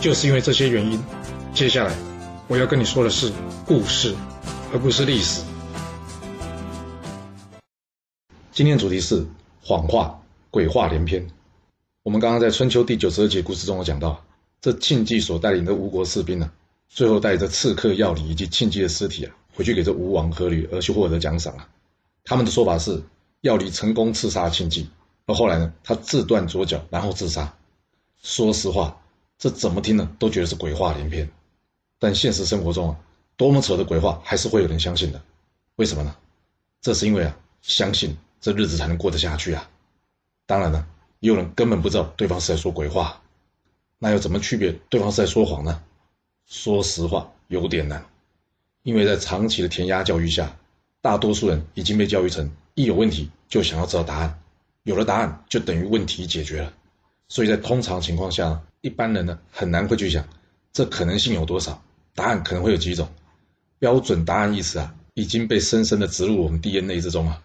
就是因为这些原因，接下来我要跟你说的是故事，而不是历史。今天主题是谎话、鬼话连篇。我们刚刚在春秋第九十二节故事中有讲到，这庆忌所带领的吴国士兵呢，最后带着刺客要理以及庆忌的尸体啊，回去给这吴王阖闾而去获得奖赏啊。他们的说法是，要离成功刺杀庆忌，而后来呢，他自断左脚，然后自杀。说实话。这怎么听呢？都觉得是鬼话连篇。但现实生活中啊，多么扯的鬼话，还是会有人相信的。为什么呢？这是因为啊，相信这日子才能过得下去啊。当然了，也有人根本不知道对方是在说鬼话。那要怎么区别对方是在说谎呢？说实话，有点难。因为在长期的填鸭教育下，大多数人已经被教育成一有问题就想要知道答案，有了答案就等于问题解决了。所以在通常情况下。一般人呢很难会去想，这可能性有多少？答案可能会有几种？标准答案意思啊，已经被深深的植入我们 DNA 之中啊。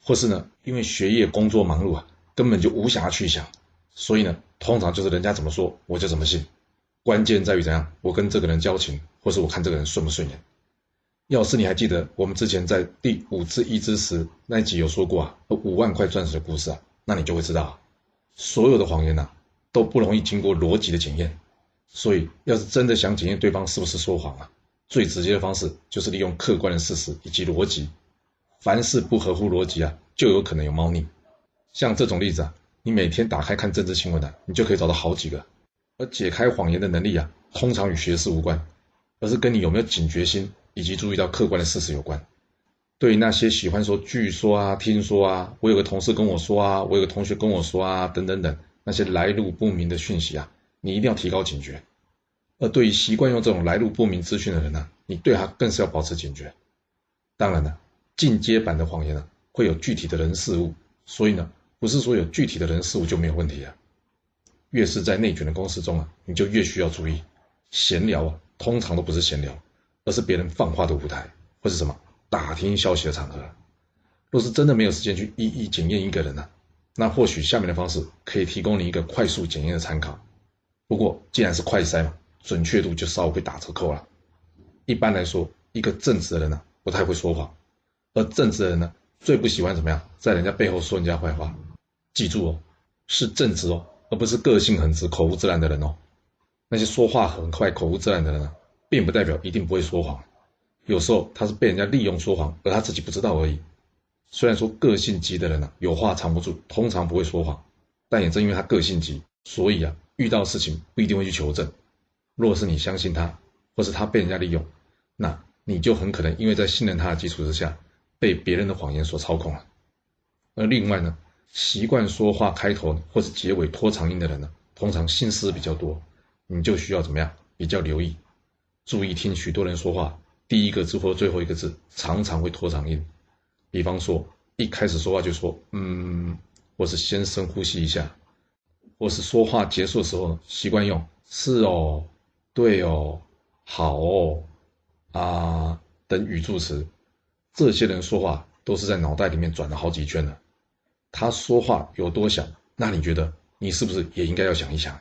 或是呢，因为学业工作忙碌啊，根本就无暇去想。所以呢，通常就是人家怎么说我就怎么信。关键在于怎样，我跟这个人交情，或是我看这个人顺不顺眼。要是你还记得我们之前在第五次一之时那集有说过啊，五万块钻石的故事啊，那你就会知道，所有的谎言呐。都不容易经过逻辑的检验，所以要是真的想检验对方是不是说谎啊，最直接的方式就是利用客观的事实以及逻辑。凡是不合乎逻辑啊，就有可能有猫腻。像这种例子啊，你每天打开看政治新闻的，你就可以找到好几个。而解开谎言的能力啊，通常与学识无关，而是跟你有没有警觉心以及注意到客观的事实有关。对于那些喜欢说“据说啊”“听说啊”“我有个同事跟我说啊”“我有个同学跟我说啊”等等等。那些来路不明的讯息啊，你一定要提高警觉。而对于习惯用这种来路不明资讯的人呢，你对他更是要保持警觉。当然了，进阶版的谎言呢，会有具体的人事物，所以呢，不是说有具体的人事物就没有问题啊。越是在内卷的公司中啊，你就越需要注意。闲聊啊，通常都不是闲聊，而是别人放话的舞台，或是什么打听消息的场合。若是真的没有时间去一一检验一个人呢？那或许下面的方式可以提供你一个快速检验的参考。不过既然是快筛嘛，准确度就稍微会打折扣了。一般来说，一个正直的人呢，不太会说谎，而正直的人呢，最不喜欢怎么样，在人家背后说人家坏话。记住哦，是正直哦，而不是个性很直、口无遮拦的人哦。那些说话很快、口无遮拦的人呢，并不代表一定不会说谎，有时候他是被人家利用说谎，而他自己不知道而已。虽然说个性急的人呢，有话藏不住，通常不会说谎，但也正因为他个性急，所以啊，遇到事情不一定会去求证。若是你相信他，或是他被人家利用，那你就很可能因为在信任他的基础之下，被别人的谎言所操控了。而另外呢，习惯说话开头或是结尾拖长音的人呢，通常心思比较多，你就需要怎么样？比较留意，注意听许多人说话，第一个字或最后一个字常常会拖长音。比方说，一开始说话就说“嗯”，或是先深呼吸一下，或是说话结束的时候习惯用“是哦”“对哦”“好哦”“啊”等语助词。这些人说话都是在脑袋里面转了好几圈了。他说话有多想，那你觉得你是不是也应该要想一想？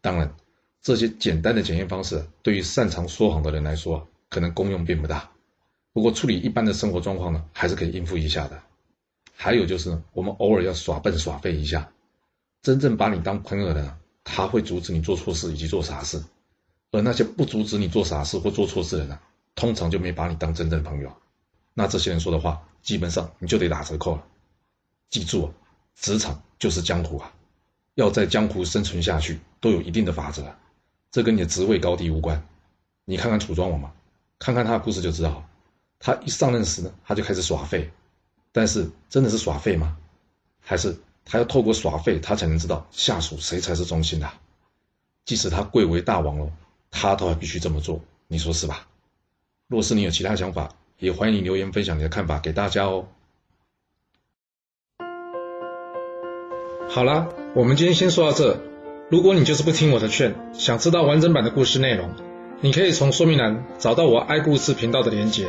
当然，这些简单的检验方式对于擅长说谎的人来说，可能功用并不大。不过处理一般的生活状况呢，还是可以应付一下的。还有就是，我们偶尔要耍笨耍废一下。真正把你当朋友的人，他会阻止你做错事以及做傻事；而那些不阻止你做傻事或做错事的人，通常就没把你当真正的朋友。那这些人说的话，基本上你就得打折扣了。记住啊，职场就是江湖啊，要在江湖生存下去，都有一定的法则。这跟你的职位高低无关。你看看楚庄王嘛，看看他的故事就知道了。他一上任时呢，他就开始耍废，但是真的是耍废吗？还是他要透过耍废，他才能知道下属谁才是忠心的？即使他贵为大王了，他都还必须这么做，你说是吧？若是你有其他想法，也欢迎你留言分享你的看法给大家哦。好啦，我们今天先说到这。如果你就是不听我的劝，想知道完整版的故事内容，你可以从说明栏找到我爱故事频道的连结。